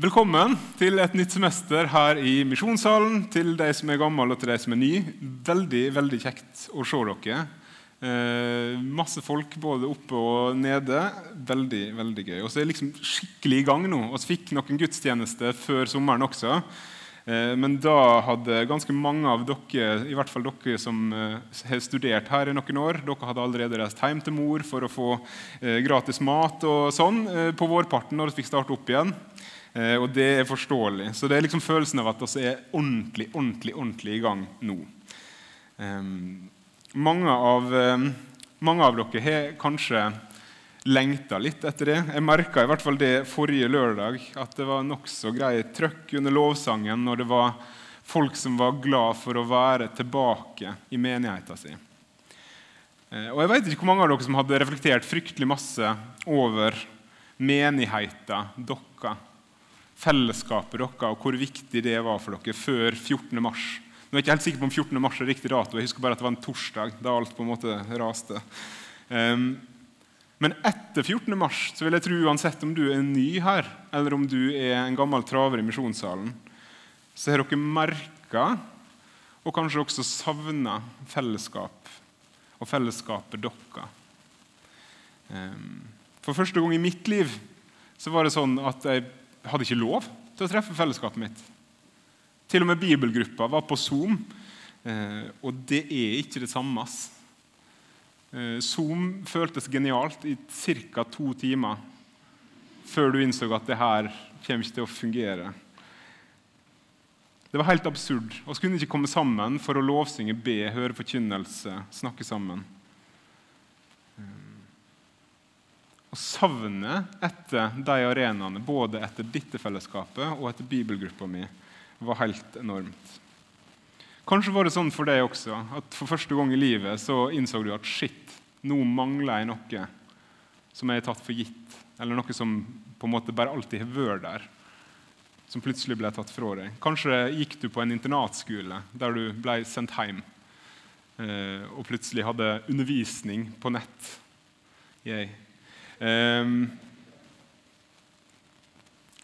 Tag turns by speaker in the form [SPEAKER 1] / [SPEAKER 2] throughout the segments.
[SPEAKER 1] Velkommen til et nytt semester her i Misjonssalen. Til de som er gamle og til de som er nye. Veldig veldig kjekt å se dere. Eh, masse folk både oppe og nede. Veldig veldig gøy. Og så er det liksom skikkelig i gang nå. Vi fikk noen gudstjenester før sommeren også. Eh, men da hadde ganske mange av dere, i hvert fall dere som eh, har studert her i noen år, dere hadde allerede reist hjem til mor for å få gratis mat og sånn på vårparten når vi fikk starte opp igjen. Eh, og det er forståelig. Så det er liksom følelsen av at vi er ordentlig, ordentlig, ordentlig i gang nå. Eh, mange, av, eh, mange av dere har kanskje lengta litt etter det. Jeg merka i hvert fall det forrige lørdag, at det var nokså grei trøkk under lovsangen når det var folk som var glad for å være tilbake i menigheten sin. Eh, og Jeg vet ikke hvor mange av dere som hadde reflektert fryktelig masse over menigheten deres fellesskapet deres og hvor viktig det var for dere før 14. mars. Nå er jeg ikke helt sikker på om 14. mars er riktig dato. Jeg husker bare at det var en torsdag da alt på en måte raste. Um, men etter 14. mars så vil jeg tro uansett om du er ny her, eller om du er en gammel traver i misjonssalen, så har dere merka og kanskje også savna fellesskap og fellesskapet deres. Um, for første gang i mitt liv så var det sånn at jeg hadde ikke lov til å treffe fellesskapet mitt. Til og med bibelgruppa var på Zoom, eh, og det er ikke det samme. Eh, Zoom føltes genialt i ca. to timer før du innså at det her kommer ikke til å fungere. Det var helt absurd. Vi kunne ikke komme sammen for å lovsynge, be, høre forkynnelse, snakke sammen. Og savnet etter de arenaene, både etter dette fellesskapet og etter bibelgruppa mi, var helt enormt. Kanskje var det sånn for deg også at for første gang i livet så innså du at shit, nå mangler jeg noe som jeg har tatt for gitt, eller noe som på en måte bare alltid har vært der, som plutselig ble tatt fra deg. Kanskje gikk du på en internatskole der du ble sendt hjem eh, og plutselig hadde undervisning på nett. Jeg Um,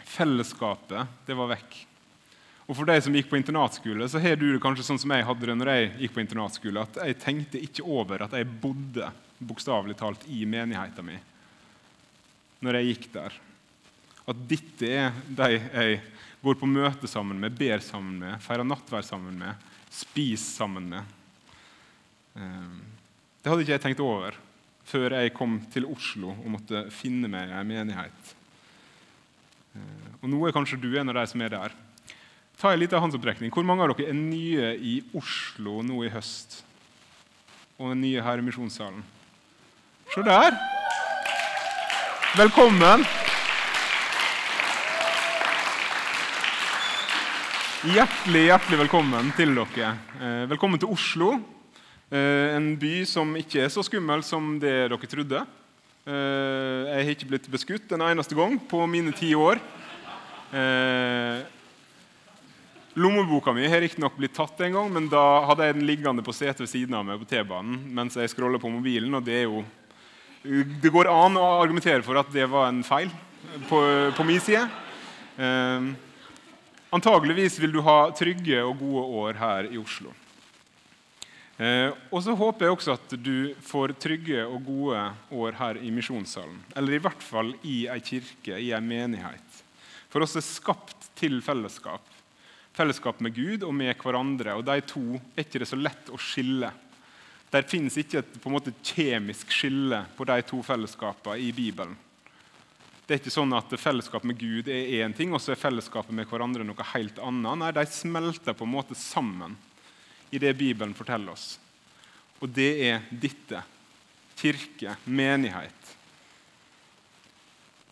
[SPEAKER 1] fellesskapet det var vekk. Og For deg som gikk på internatskole, så har du det kanskje sånn som jeg hadde det når jeg gikk på internatskole, at jeg tenkte ikke over at jeg bodde bokstavelig talt i menigheten min når jeg gikk der. At dette er de jeg går på møte sammen med, ber sammen med, feirer nattverd sammen med, spiser sammen med. Um, det hadde ikke jeg tenkt over før jeg kom til Oslo og måtte finne meg en menighet. Eh, og Nå er kanskje du en av de som er der. Ta en liten håndsopprekning. Hvor mange av dere er nye i Oslo nå i høst? Og den nye her i Misjonssalen? Se der! Velkommen! Hjertelig, hjertelig velkommen til dere. Eh, velkommen til Oslo. Eh, en by som ikke er så skummel som det dere trodde. Eh, jeg har ikke blitt beskutt en eneste gang på mine ti år. Eh, lommeboka mi har riktignok blitt tatt en gang, men da hadde jeg den liggende på setet ved siden av meg på T-banen mens jeg scroller på mobilen. og Det er jo det går an å argumentere for at det var en feil på, på min side. Antageligvis vil du ha trygge og gode år her i Oslo. Eh, og så håper jeg også at du får trygge og gode år her i misjonssalen. Eller i hvert fall i ei kirke, i ei menighet. For oss er skapt til fellesskap. Fellesskap med Gud og med hverandre. Og de to er ikke det så lett å skille. Der fins ikke et på en måte, kjemisk skille på de to fellesskapene i Bibelen. Det er ikke sånn at Fellesskap med Gud er én ting, og så er fellesskapet med hverandre noe helt annet. Nei, De smelter på en måte sammen i det Bibelen forteller oss. Og det er dette kirke, menighet.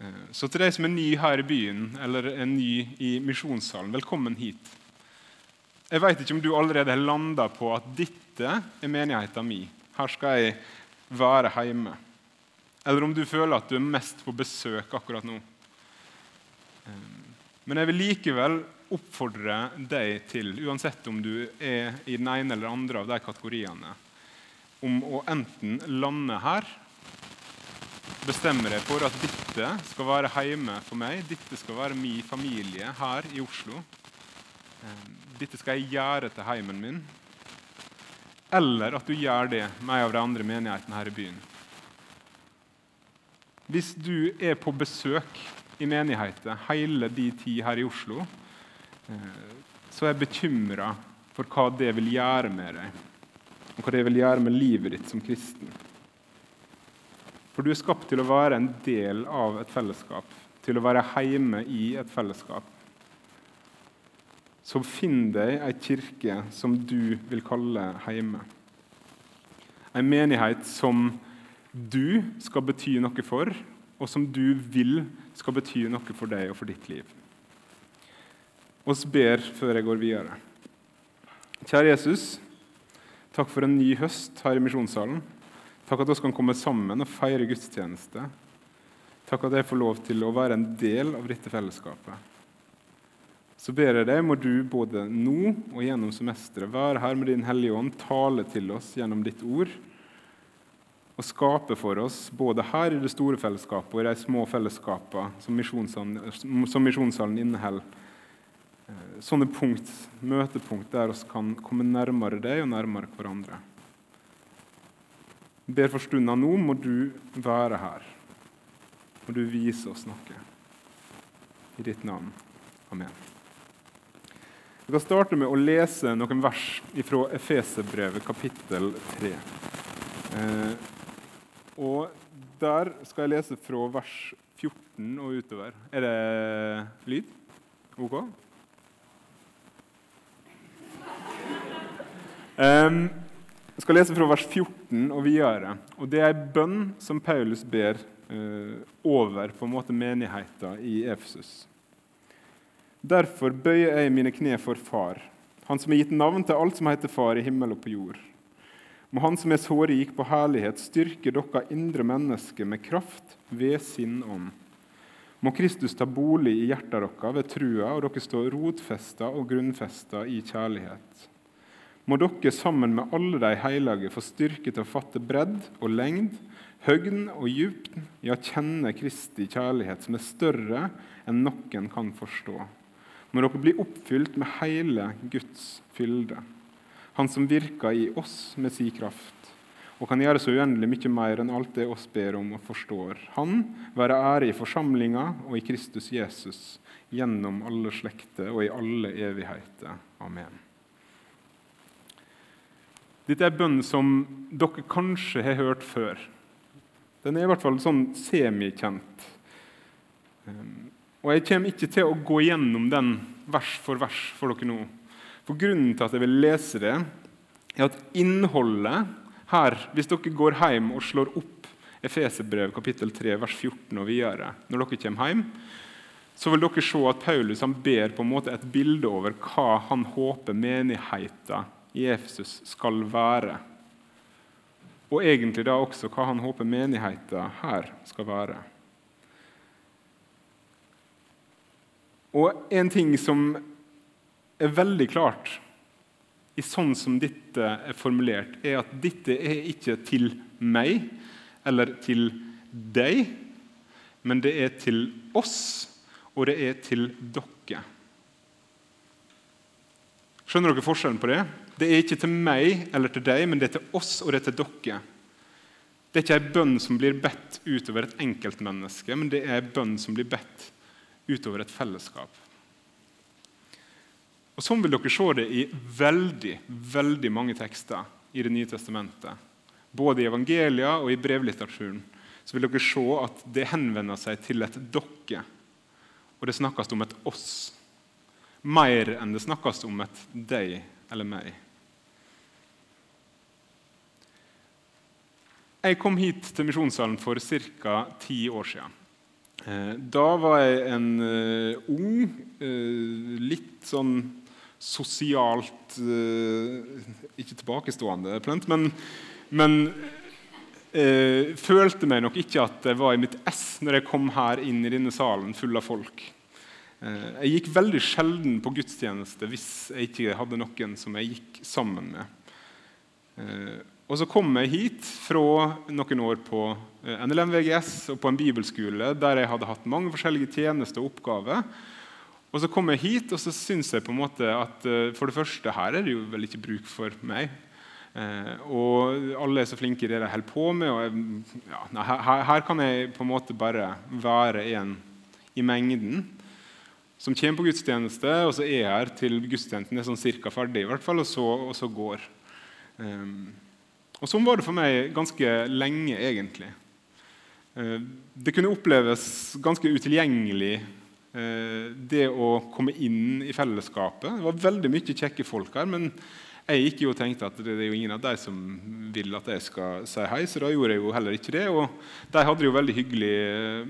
[SPEAKER 1] Eh, så til deg som er ny her i byen eller er ny i misjonssalen, velkommen hit. Jeg vet ikke om du allerede har landa på at dette er menigheten min. Her skal jeg være hjemme. Eller om du føler at du er mest på besøk akkurat nå. Eh, men jeg vil likevel oppfordre deg til, uansett om du er i den ene eller andre av de kategoriene, om å enten lande her, bestemme deg for at dette skal være hjemme for meg, dette skal være min familie her i Oslo. Eh, dette skal jeg gjøre til heimen min. Eller at du gjør det med en av de andre menighetene her i byen. Hvis du er på besøk i menigheter hele de tid her i Oslo, så er jeg bekymra for hva det vil gjøre med deg, og hva det vil gjøre med livet ditt som kristen. For du er skapt til å være en del av et fellesskap, til å være hjemme i et fellesskap. Så finn deg ei kirke som du vil kalle hjemme. En menighet som du skal bety noe for, og som du vil skal bety noe for deg og for ditt liv. Vi ber før jeg går videre. Kjære Jesus, takk for en ny høst her i misjonssalen. Takk at vi kan komme sammen og feire gudstjeneste. Takk at jeg får lov til å være en del av dette fellesskapet. Så ber jeg deg, må du både nå og gjennom semesteret være her med Din Hellige Ånd, tale til oss gjennom ditt ord, og skape for oss, både her i det store fellesskapet og i de små fellesskapene som Misjonssalen, som misjonssalen inneholder, eh, sånne punkt, møtepunkt der vi kan komme nærmere deg og nærmere hverandre ber for stunda nå, må du være her. Må du vise oss noe. I ditt navn. Amen. Vi kan starte med å lese noen vers fra Efeserbrevet, kapittel 3. Eh, og der skal jeg lese fra vers 14 og utover. Er det lyd? OK? Um, jeg skal lese fra vers 14 og videre. og Det er en bønn som Paulus ber uh, over på en måte menigheten i Efesus. Derfor bøyer jeg mine kne for Far, Han som har gitt navn til alt som heter Far i himmel og på jord. Må Han som er sårrik på herlighet, styrke dere indre mennesker med kraft ved sin ånd. Må Kristus ta bolig i hjertet deres ved trua, og dere stå rotfesta og grunnfesta i kjærlighet må dere sammen med alle de hellige få styrke til å fatte bredd og lengd, høgden og djupt, ja, kjenne Kristi kjærlighet, som er større enn noen kan forstå. Må dere bli oppfylt med hele Guds fylde, Han som virker i oss med si kraft, og kan gjøre så uendelig mye mer enn alt det oss ber om og forstår. Han være ære i forsamlinga og i Kristus Jesus, gjennom alle slekter og i alle evigheter. Amen. Dette er bønn som dere kanskje har hørt før. Den er i hvert fall sånn semikjent. Ehm, og Jeg kommer ikke til å gå gjennom den vers for vers for dere nå. For Grunnen til at jeg vil lese det, er at innholdet her Hvis dere går hjem og slår opp Efeserbrev kapittel 3, vers 14 og videre, når dere kommer hjem, så vil dere se at Paulus han ber på en måte et bilde over hva han håper menigheten i Efesus skal være. Og egentlig da også hva han håper menigheten her skal være. Og en ting som er veldig klart i sånn som dette er formulert, er at dette er ikke til meg eller til deg, men det er til oss, og det er til dere. Skjønner dere forskjellen på det? Det er ikke til meg eller til deg, men det er til oss og det er til dere. Det er ikke ei bønn som blir bedt utover et enkeltmenneske, men det er ei bønn som blir bedt utover et fellesskap. Og Sånn vil dere se det i veldig veldig mange tekster i Det nye testamentet. Både i evangelia og i brevlitteraturen så vil dere se at det henvender seg til et dere, og det snakkes om et oss. Mer enn det snakkes om et deg eller meg. Jeg kom hit til Misjonssalen for ca. ti år siden. Eh, da var jeg en uh, ung, uh, litt sånn sosialt Ikke tilbakestående, plent, men, men følte meg nok ikke at jeg var i mitt ess når jeg kom her inn i denne salen full av folk. Jeg gikk veldig sjelden på gudstjeneste hvis jeg ikke hadde noen som jeg gikk sammen med. Og så kom jeg hit fra noen år på eh, NLM VGS og på en bibelskole der jeg hadde hatt mange forskjellige tjenester og oppgaver. Og så kom jeg hit, og så syns jeg på en måte at eh, for det første her er det jo vel ikke bruk for meg. Eh, og alle er så flinke i det de holder på med. og jeg, ja, her, her, kan jeg på en måte bare være en i mengden som kommer på gudstjeneste, og så er jeg her til gudstjenesten er sånn cirka ferdig, i hvert fall, og så, og så går. Um, og Sånn var det for meg ganske lenge, egentlig. Eh, det kunne oppleves ganske utilgjengelig, eh, det å komme inn i fellesskapet. Det var veldig mye kjekke folk her, men jeg gikk jo og tenkte at det er jo ingen av de som vil at jeg skal si hei, så da gjorde jeg jo heller ikke det. Og de hadde det jo veldig hyggelig,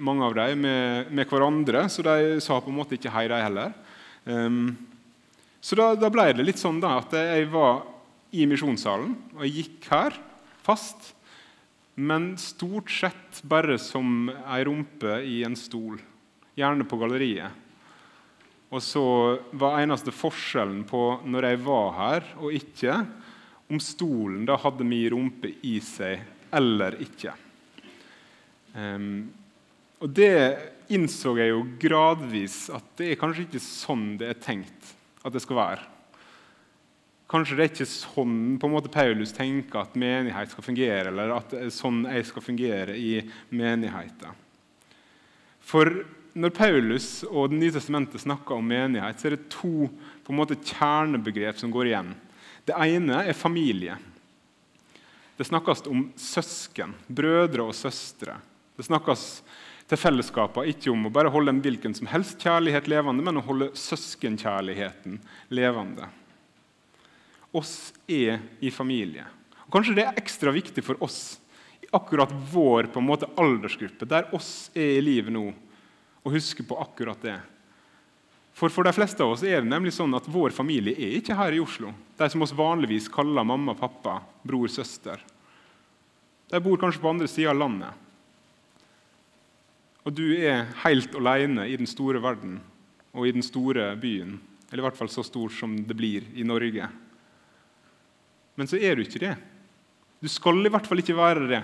[SPEAKER 1] mange av dem, med, med hverandre, så de sa på en måte ikke hei, de heller. Um, så da, da, ble det litt sånn da, at jeg var i misjonssalen. Og jeg gikk her fast, men stort sett bare som ei rumpe i en stol, gjerne på galleriet. Og så var eneste forskjellen på når jeg var her og ikke, om stolen da hadde min rumpe i seg eller ikke. Um, og det innså jeg jo gradvis at det er kanskje ikke sånn det er tenkt at det skal være. Kanskje det er ikke sånn på en måte Paulus tenker at menighet skal fungere, eller at sånn jeg skal fungere i menigheten. For når Paulus og Det nye testamentet snakker om menighet, så er det to på en måte kjernebegrep som går igjen. Det ene er familie. Det snakkes om søsken, brødre og søstre. Det snakkes til fellesskapet ikke om å bare holde en hvilken som helst kjærlighet levende, men å holde søskenkjærligheten levende oss er i familie. Og kanskje det er ekstra viktig for oss i akkurat vår på en måte aldersgruppe, der oss er i livet nå, å huske på akkurat det. For for de fleste av oss er det nemlig sånn at vår familie er ikke her i Oslo. De som oss vanligvis kaller mamma, pappa, bror, søster. De bor kanskje på andre sida av landet. Og du er helt alene i den store verden og i den store byen. Eller i hvert fall så stor som det blir i Norge. Men så er du ikke det. Du skal i hvert fall ikke være det.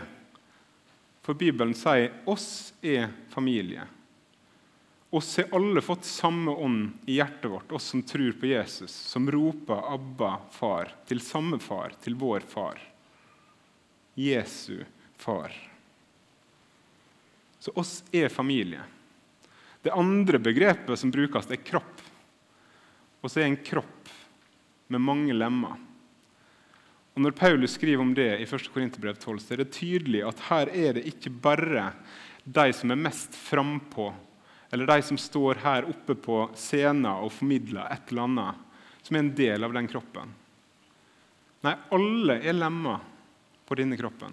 [SPEAKER 1] For Bibelen sier oss er familie. Oss har alle fått samme ånd i hjertet vårt, oss som tror på Jesus, som roper 'Abba, far', til samme far, til vår far. Jesu far. Så oss er familie. Det andre begrepet som brukes, er kropp. Og så er en kropp med mange lemmer. Og Når Paulus skriver om det i 1. Korinterbrev 12, så er det tydelig at her er det ikke bare de som er mest frampå, eller de som står her oppe på scenen og formidler et eller annet, som er en del av den kroppen. Nei, alle er lemmer på denne kroppen.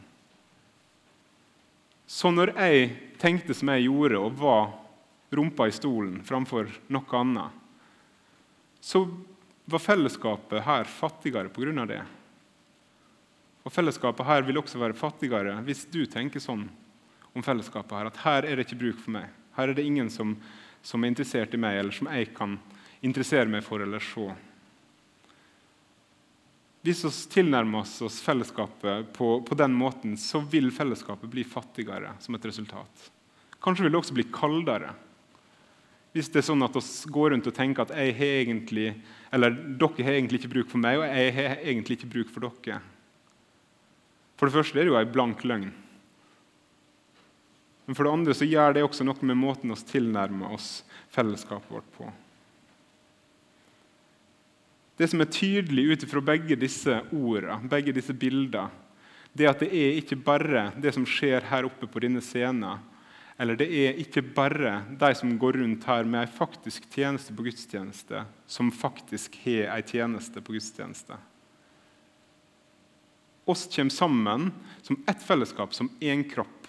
[SPEAKER 1] Så når jeg tenkte som jeg gjorde, og var rumpa i stolen framfor noe annet, så var fellesskapet her fattigere pga. det. Og Fellesskapet her vil også være fattigere hvis du tenker sånn om fellesskapet her, at her er det ikke bruk for meg. Her er det ingen som, som er interessert i meg, eller som jeg kan interessere meg for eller se. Hvis vi tilnærmer oss fellesskapet på, på, den måten, så vil fellesskapet bli fattigere som et resultat. Kanskje vil det også bli kaldere. Hvis det er sånn at vi går rundt og tenker at jeg har egentlig, eller dere har egentlig ikke bruk for meg, og jeg har egentlig ikke bruk for dere. For det første er det jo ei blank løgn. Men for det andre så gjør det også noe med måten vi tilnærmer oss fellesskapet vårt på. Det som er tydelig ut ifra begge disse ordene, begge disse bildene, det er at det er ikke bare det som skjer her oppe på denne scenen, eller det er ikke bare de som går rundt her med ei faktisk tjeneste på gudstjeneste, som faktisk har ei tjeneste på gudstjeneste oss kommer sammen som ett fellesskap, som én kropp.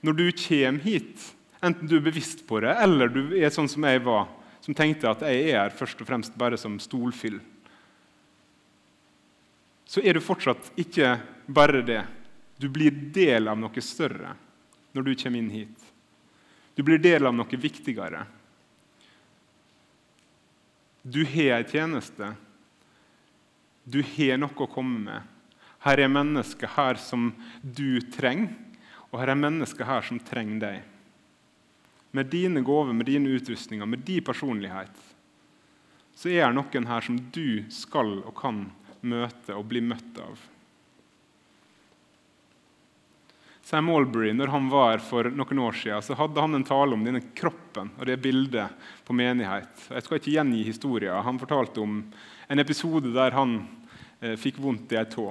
[SPEAKER 1] Når du kommer hit, enten du er bevisst på det, eller du er sånn som jeg var, som tenkte at jeg er her først og fremst bare som stolfyll, så er du fortsatt ikke bare det. Du blir del av noe større når du kommer inn hit. Du blir del av noe viktigere. Du har ei tjeneste. Du har noe å komme med. Her er mennesker her som du trenger, og her er mennesker her som trenger deg. Med dine gaver, med dine utrustninger, med din personlighet, så er det noen her som du skal og kan møte og bli møtt av. Sam Albury, når han var her for noen år siden, så hadde han en tale om denne kroppen og det bildet på menighet. Jeg skal ikke gjengi historien. Han fortalte om en episode der han eh, fikk vondt i ei tå.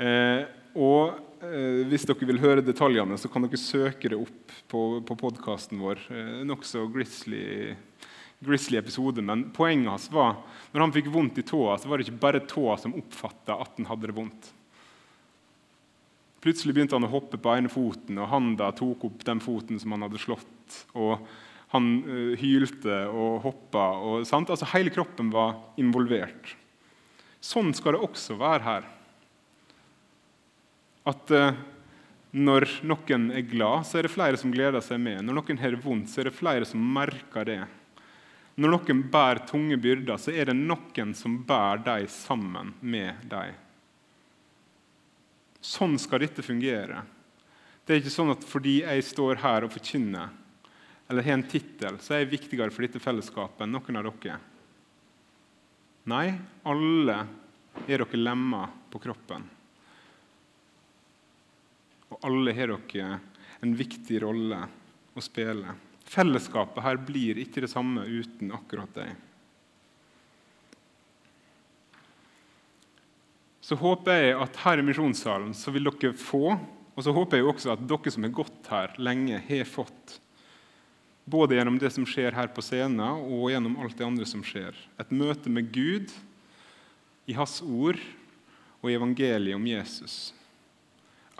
[SPEAKER 1] Eh, og eh, Hvis dere vil høre detaljene, så kan dere søke det opp på, på podkasten vår. Eh, Nokså grizzly, episode, men poenget hans var når han fikk vondt i tåa, så var det ikke bare tåa som oppfatta at han hadde det vondt. Plutselig begynte han å hoppe på ene foten, og handa tok opp den foten som han hadde slått. og Han uh, hylte og hoppa. Og, altså, hele kroppen var involvert. Sånn skal det også være her. At uh, når noen er glad, så er det flere som gleder seg med. Når noen har det vondt, så er det flere som merker det. Når noen bærer tunge byrder, så er det noen som bærer dem sammen med dem. Sånn skal dette fungere. Det er ikke sånn at fordi jeg står her og forkynner eller har en tittel, så er jeg viktigere for dette fellesskapet enn noen av dere. Nei, alle er dere lemmer på kroppen. Og alle har dere en viktig rolle å spille. Fellesskapet her blir ikke det samme uten akkurat deg. så håper jeg at her i misjonssalen så vil dere få, og så håper jeg også at dere som har gått her lenge, har fått, både gjennom det som skjer her på scenen, og gjennom alt det andre som skjer, et møte med Gud i Hans ord og i evangeliet om Jesus.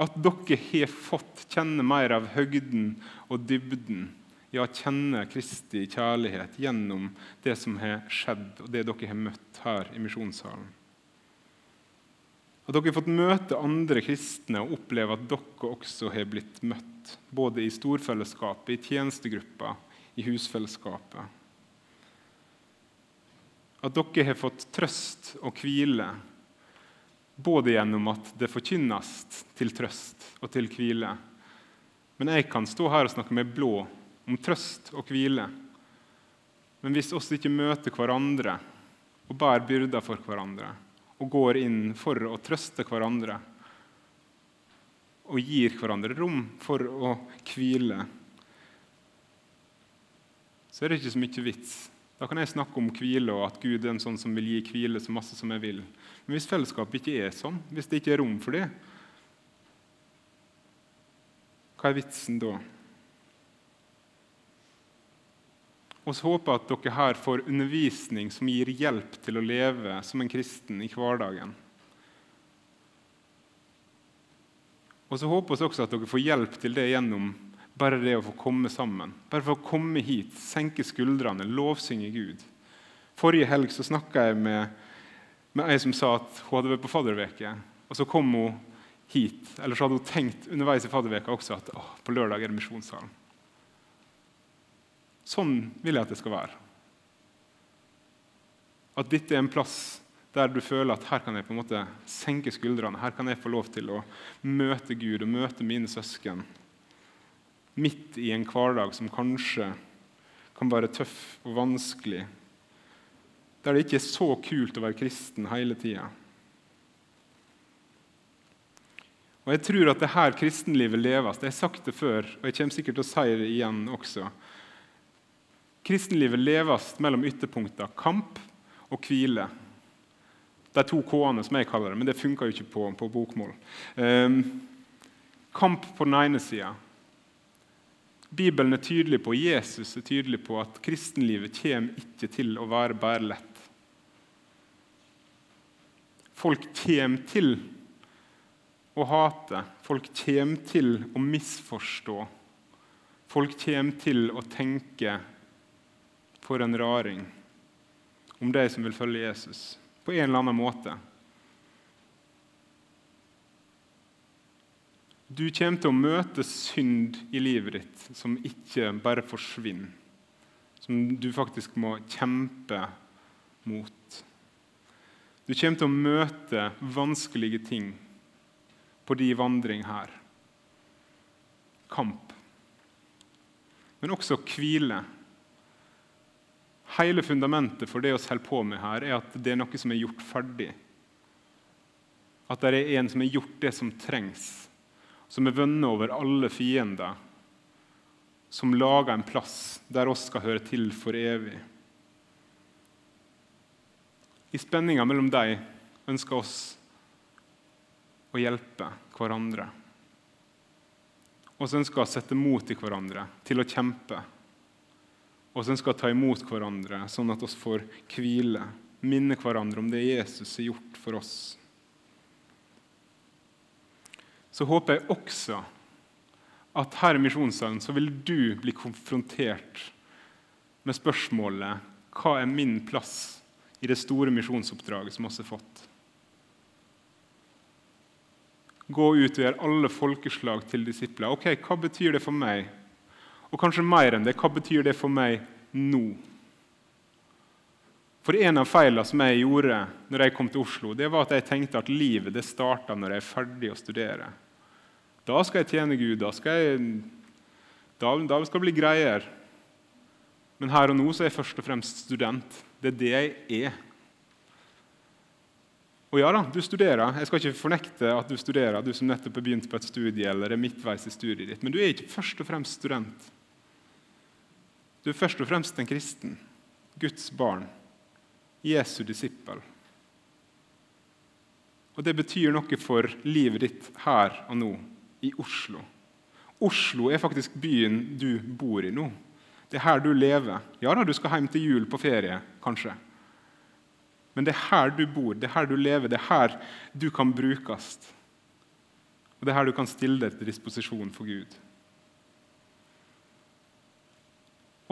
[SPEAKER 1] At dere har fått kjenne mer av høgden og dybden, ja, kjenne Kristi kjærlighet gjennom det som har skjedd, og det dere har møtt her i misjonssalen. At dere har fått møte andre kristne og oppleve at dere også har blitt møtt. Både i storfellesskapet, i tjenestegruppa, i husfellesskapet. At dere har fått trøst og hvile, både gjennom at det forkynnes til trøst og til hvile. Men jeg kan stå her og snakke med blå om trøst og hvile. Men hvis oss ikke møter hverandre og bærer byrder for hverandre, og går inn for å trøste hverandre og gir hverandre rom for å hvile, så er det ikke så mye vits. Da kan jeg snakke om hvile og at Gud er en sånn som vil gi hvile så masse som jeg vil. Men hvis fellesskapet ikke er sånn, hvis det ikke er rom for det, hva er vitsen da? Og håper jeg at dere her får undervisning som gir hjelp til å leve som en kristen i hverdagen. Og så håper vi også at dere får hjelp til det gjennom bare det å få komme sammen. Bare for å komme hit, senke skuldrene, lovsynge Gud. Forrige helg så snakka jeg med, med ei som sa at hun hadde vært på fadderveke. Og så kom hun hit. Eller så hadde hun tenkt underveis i fadderveka også at å, på lørdag er det misjonssalen. Sånn vil jeg at det skal være. At dette er en plass der du føler at her kan jeg på en måte senke skuldrene. Her kan jeg få lov til å møte Gud og møte mine søsken midt i en hverdag som kanskje kan være tøff og vanskelig. Der det ikke er så kult å være kristen hele tida. Og Jeg tror at det her kristenlivet leves. Jeg har sagt det før, og jeg kommer sikkert til å si det igjen også. Kristenlivet leves mellom ytterpunkter kamp og hvile. De to K-ene, som jeg kaller det, men det funker jo ikke på, på bokmål. Um, kamp på den ene sida. Bibelen er tydelig på, Jesus er tydelig på at kristenlivet kommer ikke til å være bare lett. Folk kommer til å hate, folk kommer til å misforstå. Folk kommer til å tenke for en raring om de som vil følge Jesus, på en eller annen måte. Du kommer til å møte synd i livet ditt som ikke bare forsvinner, som du faktisk må kjempe mot. Du kommer til å møte vanskelige ting på de vandring her. Kamp. Men også hvile. Hele fundamentet for det vi holder på med her, er at det er noe som er gjort ferdig. At det er en som har gjort det som trengs, som er vunnet over alle fiender, som lager en plass der oss skal høre til for evig. I spenninga mellom dem ønsker oss å hjelpe hverandre. Og så ønsker å sette mot i hverandre, til å kjempe. Og så ønsker å ta imot hverandre, sånn at vi får hvile. Minne hverandre om det Jesus har gjort for oss. Så håper jeg også at her i Misjonssalen så vil du bli konfrontert med spørsmålet hva er min plass i det store misjonsoppdraget som vi har fått. Gå ut og gjør alle folkeslag til disipler. Ok, Hva betyr det for meg? Og kanskje mer enn det, hva betyr det for meg nå? For En av feilene som jeg gjorde når jeg kom til Oslo, det var at jeg tenkte at livet det starta når jeg er ferdig å studere. Da skal jeg tjene Gud. Da skal, jeg, da, da skal det bli greier. Men her og nå så er jeg først og fremst student. Det er det jeg er. Og ja da, du studerer. Jeg skal ikke fornekte at du studerer, du som nettopp har begynt på et studie eller er midtveis i studiet ditt. Men du er ikke først og fremst student. Du er først og fremst en kristen. Guds barn. Jesu disippel. Og det betyr noe for livet ditt her og nå, i Oslo. Oslo er faktisk byen du bor i nå. Det er her du lever. Ja da, du skal hjem til jul på ferie, kanskje. Men det er her du bor, det er her du lever, det er her du kan brukes. Og det er her du kan stille deg til disposisjon for Gud.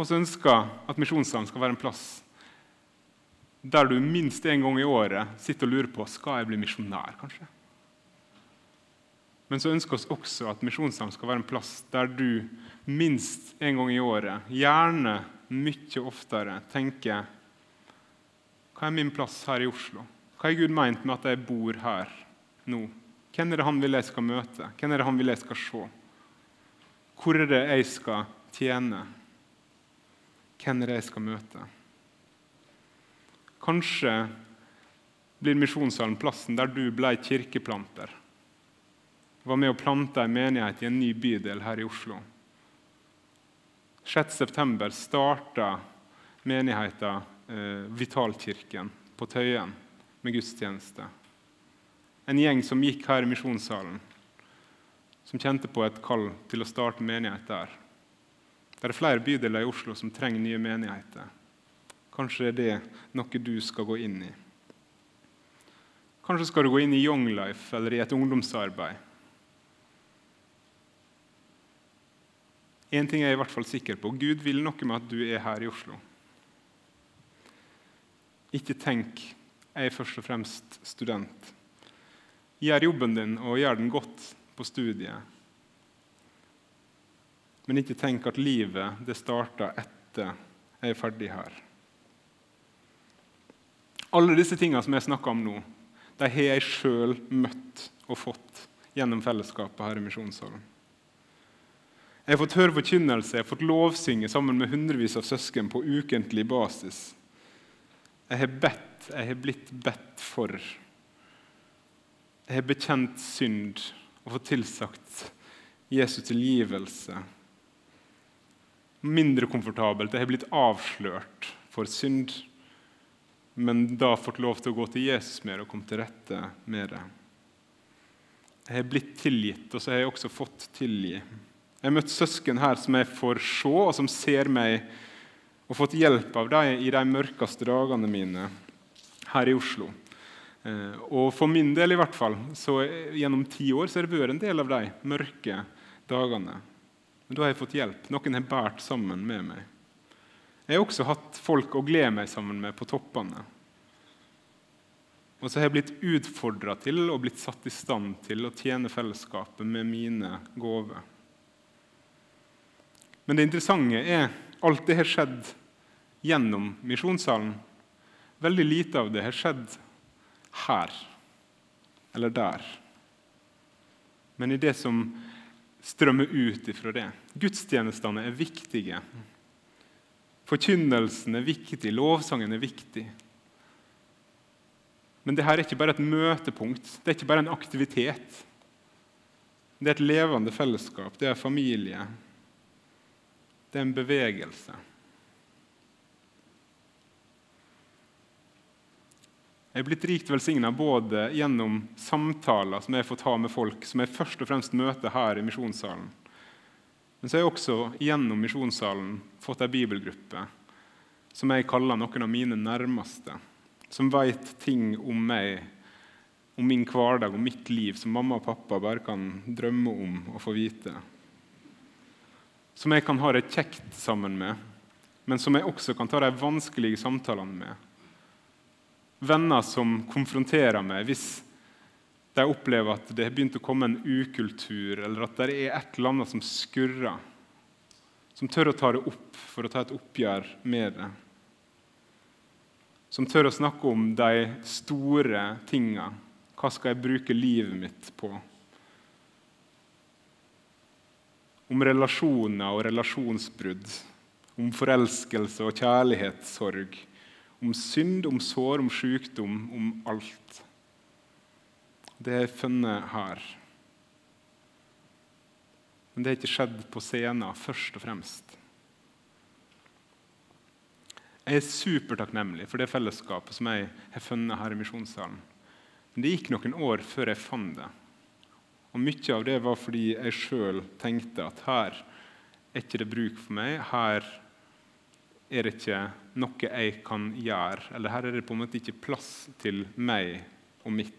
[SPEAKER 1] Og så ønsker at Misjonssalen skal være en plass der du minst en gang i året sitter og lurer på skal jeg bli misjonær. kanskje? Men så ønsker vi også at Misjonssalen skal være en plass der du minst en gang i året, gjerne mye oftere, tenker hva er min plass her i Oslo? Hva har Gud meint med at jeg bor her nå? Hvem er det han vil jeg skal møte? Hvem er det han vil jeg skal se? Hvor er det jeg skal tjene? Hvem er det jeg skal møte? Kanskje blir Misjonssalen plassen der du ble kirkeplanter. Var med å plante en menighet i en ny bydel her i Oslo. 6.9. starta menigheten eh, Vitalkirken på Tøyen med gudstjeneste. En gjeng som gikk her i misjonssalen, som kjente på et kall til å starte menighet der. Det er flere bydeler i Oslo som trenger nye menigheter. Kanskje er det noe du skal gå inn i. Kanskje skal du gå inn i Young Life eller i et ungdomsarbeid. Én ting er jeg i hvert fall sikker på. Gud vil noe med at du er her i Oslo. Ikke tenk jeg er først og fremst student. Gjør jobben din og gjør den godt på studiet. Men ikke tenk at livet det starter etter jeg er ferdig her. Alle disse tingene som jeg snakker om nå, de har jeg sjøl møtt og fått gjennom fellesskapet her i Misjonssalen. Jeg har fått høre forkynnelse, jeg har fått lovsynge sammen med hundrevis av søsken på ukentlig basis. Jeg har bedt, jeg har blitt bedt for. Jeg har bekjent synd og fått tilsagt Jesu tilgivelse. Mindre komfortabelt. Jeg har blitt avslørt for synd, men da fått lov til å gå til Jesus det og komme til rette med det. Jeg har blitt tilgitt, og så har jeg også fått tilgi. Jeg har møtt søsken her som jeg får se, og som ser meg og fått hjelp av dem i de mørkeste dagene mine her i Oslo. Eh, og for min del, i hvert fall, så gjennom ti år så har det vært en del av de mørke dagene. Men da har jeg fått hjelp. Noen har båret sammen med meg. Jeg har også hatt folk å glede meg sammen med på toppene. Og så har jeg blitt utfordra til og blitt satt i stand til å tjene fellesskapet med mine gaver. Men det interessante er alt det har skjedd gjennom misjonssalen. Veldig lite av det har skjedd her eller der. men i det som strømmer ut ifra det. Gudstjenestene er viktige. Forkynnelsen er viktig, lovsangen er viktig. Men dette er ikke bare et møtepunkt, det er ikke bare en aktivitet. Det er et levende fellesskap, det er familie. Det er en bevegelse. Jeg er blitt rikt velsigna både gjennom samtaler som jeg har fått ha med folk som jeg først og fremst møter her i misjonssalen. Men så har jeg også gjennom misjonssalen fått ei bibelgruppe som jeg kaller noen av mine nærmeste. Som veit ting om meg, om min hverdag og mitt liv som mamma og pappa bare kan drømme om å få vite. Som jeg kan ha det kjekt sammen med, men som jeg også kan ta de vanskelige samtalene med venner som konfronterer meg hvis de opplever at det har begynt å komme en ukultur, eller at det er et eller annet som skurrer. Som tør å ta det opp for å ta et oppgjør med det. Som tør å snakke om de store tinga. Hva skal jeg bruke livet mitt på? Om relasjoner og relasjonsbrudd. Om forelskelse og kjærlighetssorg om synd, om sår, om sykdom, om alt. Det er funnet her. Men det har ikke skjedd på scenen, først og fremst. Jeg er supertakknemlig for det fellesskapet som jeg har funnet her i misjonssalen. Men det gikk noen år før jeg fant det. Og Mye av det var fordi jeg sjøl tenkte at her er ikke det bruk for meg. Her er det ikke noe jeg kan gjøre. Eller her er det på en måte ikke plass til meg og mitt.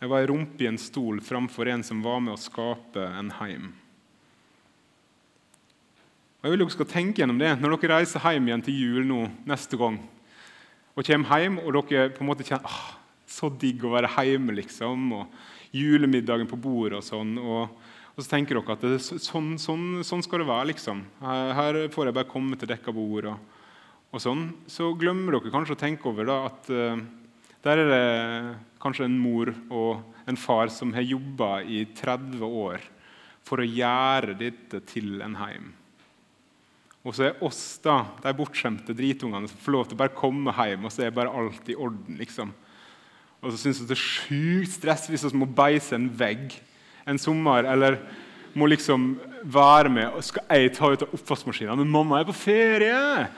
[SPEAKER 1] Jeg var ei rumpe i en stol framfor en som var med å skape en heim. Og jeg vil dere skal tenke gjennom det når dere reiser hjem igjen til jul nå neste gang. Og kommer hjem og dere på en måte kjenner så digg å være hjemme, liksom. Og julemiddagen på bordet og sånn. og og så tenker dere at det, sånn, sånn, sånn, skal det være. liksom. Her, får jeg bare komme til dekka bord. Og, og, sånn. Så glemmer dere kanskje å tenke over da, at uh, der er det kanskje en mor og en far som har jobba i 30 år for å gjøre dette til en heim. Og så er oss da, de bortskjemte dritungene som får lov til å bare komme hjem, og så er bare alt i orden. liksom. Og så syns vi det er sjukt stress hvis vi må beise en vegg en sommer, eller må liksom være med og Skal jeg ta ut av oppvaskmaskinen? Men mamma er på ferie!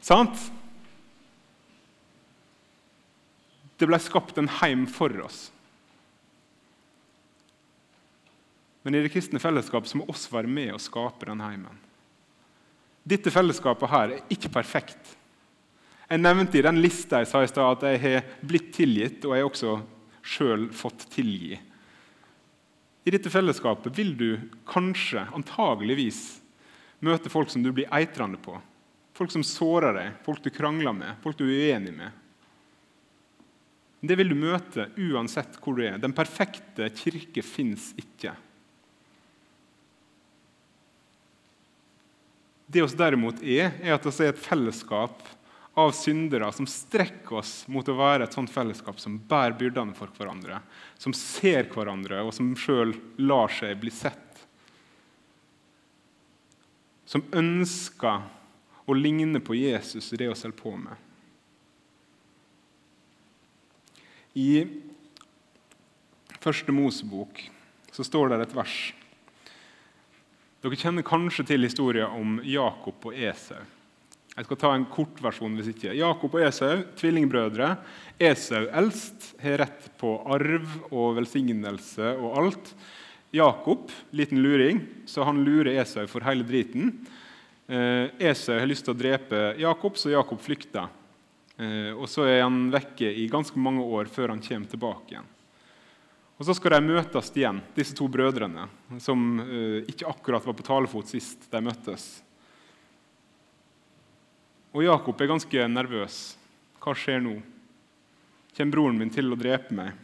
[SPEAKER 1] Sant? Det ble skapt en heim for oss. Men i det kristne fellesskapet må oss være med og skape den heimen. Dette fellesskapet her er ikke perfekt. Jeg nevnte i den lista jeg sa i stad at jeg har blitt tilgitt, og jeg har også sjøl fått tilgi. I dette fellesskapet vil du kanskje, antageligvis, møte folk som du blir eitrende på. Folk som sårer deg, folk du krangler med, folk du er uenig med. Det vil du møte uansett hvor du er. Den perfekte kirke fins ikke. Det vi derimot er, er at vi er et fellesskap av syndere som strekker oss mot å være et sånt fellesskap som bærer byrdene for hverandre, som ser hverandre, og som sjøl lar seg bli sett. Som ønsker å ligne på Jesus i det vi holder på med. I første Mosebok så står det et vers. Dere kjenner kanskje til historien om Jakob og Esau. Jeg skal ta en kort versjon hvis ikke. Jakob og Esau, tvillingbrødre. Esau eldst har rett på arv og velsignelse og alt. Jakob, liten luring, så han lurer Esau for hele driten. Eh, Esau har lyst til å drepe Jakob, så Jakob flykter. Eh, og Så er han vekke i ganske mange år før han kommer tilbake igjen. Og Så skal de møtes igjen, disse to brødrene, som eh, ikke akkurat var på talefot sist de møttes. Og Jakob er ganske nervøs. Hva skjer nå? Kommer broren min til å drepe meg?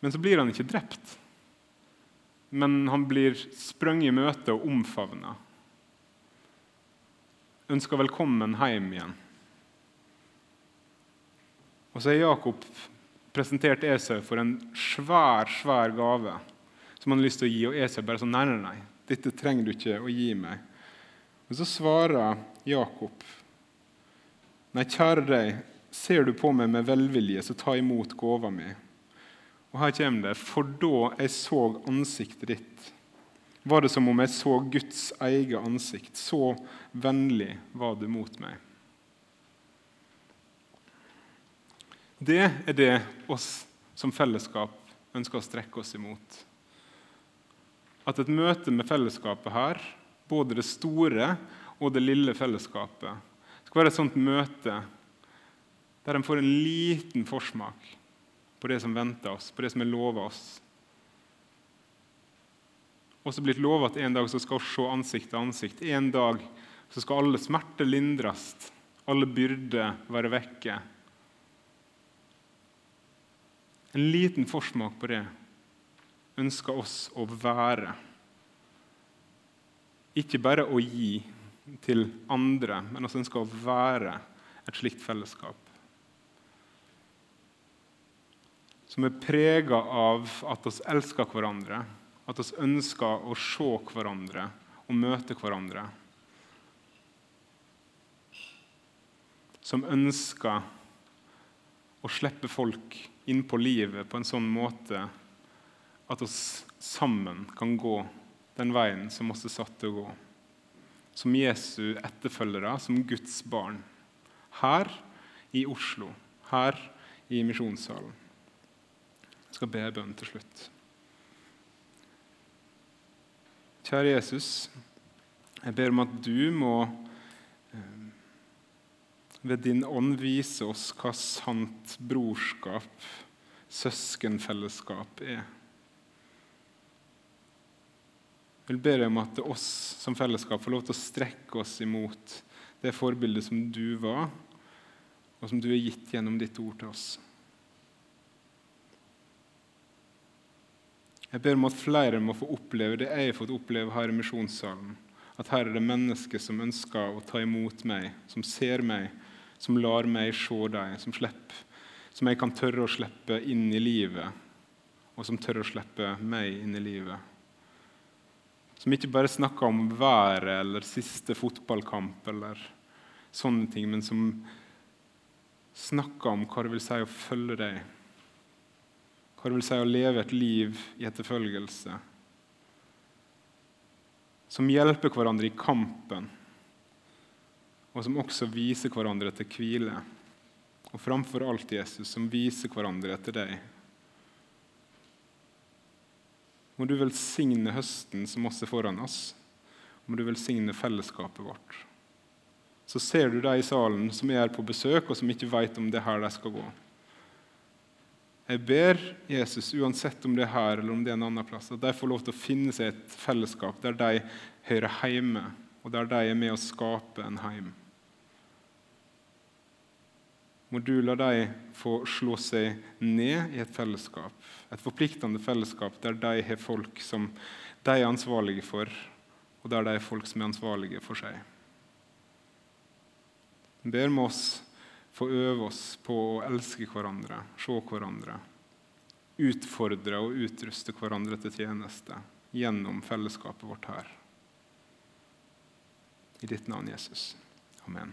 [SPEAKER 1] Men så blir han ikke drept. Men han blir sprunget i møte og omfavna. Ønsker velkommen hjem igjen. Og så har Jakob presentert Esau for en svær, svær gave som han har lyst til å gi. Og Esau bare sånn Nei, nei, nei, dette trenger du ikke å gi meg. Og Så svarer Jakob Nei, kjære deg, ser du på meg med velvilje, så ta imot gåva mi. Og her kommer det. For da jeg så ansiktet ditt, var det som om jeg så Guds eget ansikt. Så vennlig var du mot meg. Det er det oss som fellesskap ønsker å strekke oss imot. At et møte med fellesskapet her, både det store og det lille fellesskapet, skal være et sånt møte der en får en liten forsmak på det som venter oss, på det som er lova oss. Også blitt lova at en dag så skal vi se ansikt til ansikt. En dag så skal alle smerter lindres, alle byrder være vekke. En liten forsmak på det ønsker oss å være. Ikke bare å gi til andre, men også ønsker å være et slikt fellesskap. Som er prega av at vi elsker hverandre, at vi ønsker å se hverandre og møte hverandre. Som ønsker å slippe folk inn på livet på en sånn måte at oss sammen kan gå den veien som vi er satt til å gå. Som Jesu etterfølgere, som Guds barn. Her i Oslo, her i misjonssalen. Jeg skal be bønn til slutt. Kjære Jesus, jeg ber om at du må ved din ånd vise oss hva sant brorskap, søskenfellesskap, er. Jeg vil be deg om at oss som fellesskap får lov til å strekke oss imot det forbildet som du var, og som du har gitt gjennom ditt ord til oss. Jeg ber om at flere må få oppleve det jeg har fått oppleve her i misjonssalen. At her er det mennesker som ønsker å ta imot meg, som ser meg, som lar meg se dem, som, som jeg kan tørre å slippe inn i livet, og som tør å slippe meg inn i livet. Som ikke bare snakker om været eller siste fotballkamp eller sånne ting, men som snakker om hva det vil si å følge deg. Hva det vil si å leve et liv i etterfølgelse. Som hjelper hverandre i kampen og som også viser hverandre etter hvile. Og framfor alt Jesus, som viser hverandre etter deg. Må du velsigne høsten som også er foran oss. Må du velsigne fellesskapet vårt. Så ser du de i salen som er på besøk, og som ikke vet om det er her de skal gå. Jeg ber Jesus, uansett om det er her eller om det er en annen plass, at de får lov til å finne seg et fellesskap der de hører hjemme, og der de er med å skape en heim må du la dem få slå seg ned i et fellesskap, et forpliktende fellesskap der de har folk som de er ansvarlige for, og der de er folk som er ansvarlige for seg. Jeg ber med oss få øve oss på å elske hverandre, se hverandre, utfordre og utruste hverandre til tjeneste gjennom fellesskapet vårt her. I ditt navn, Jesus. Amen.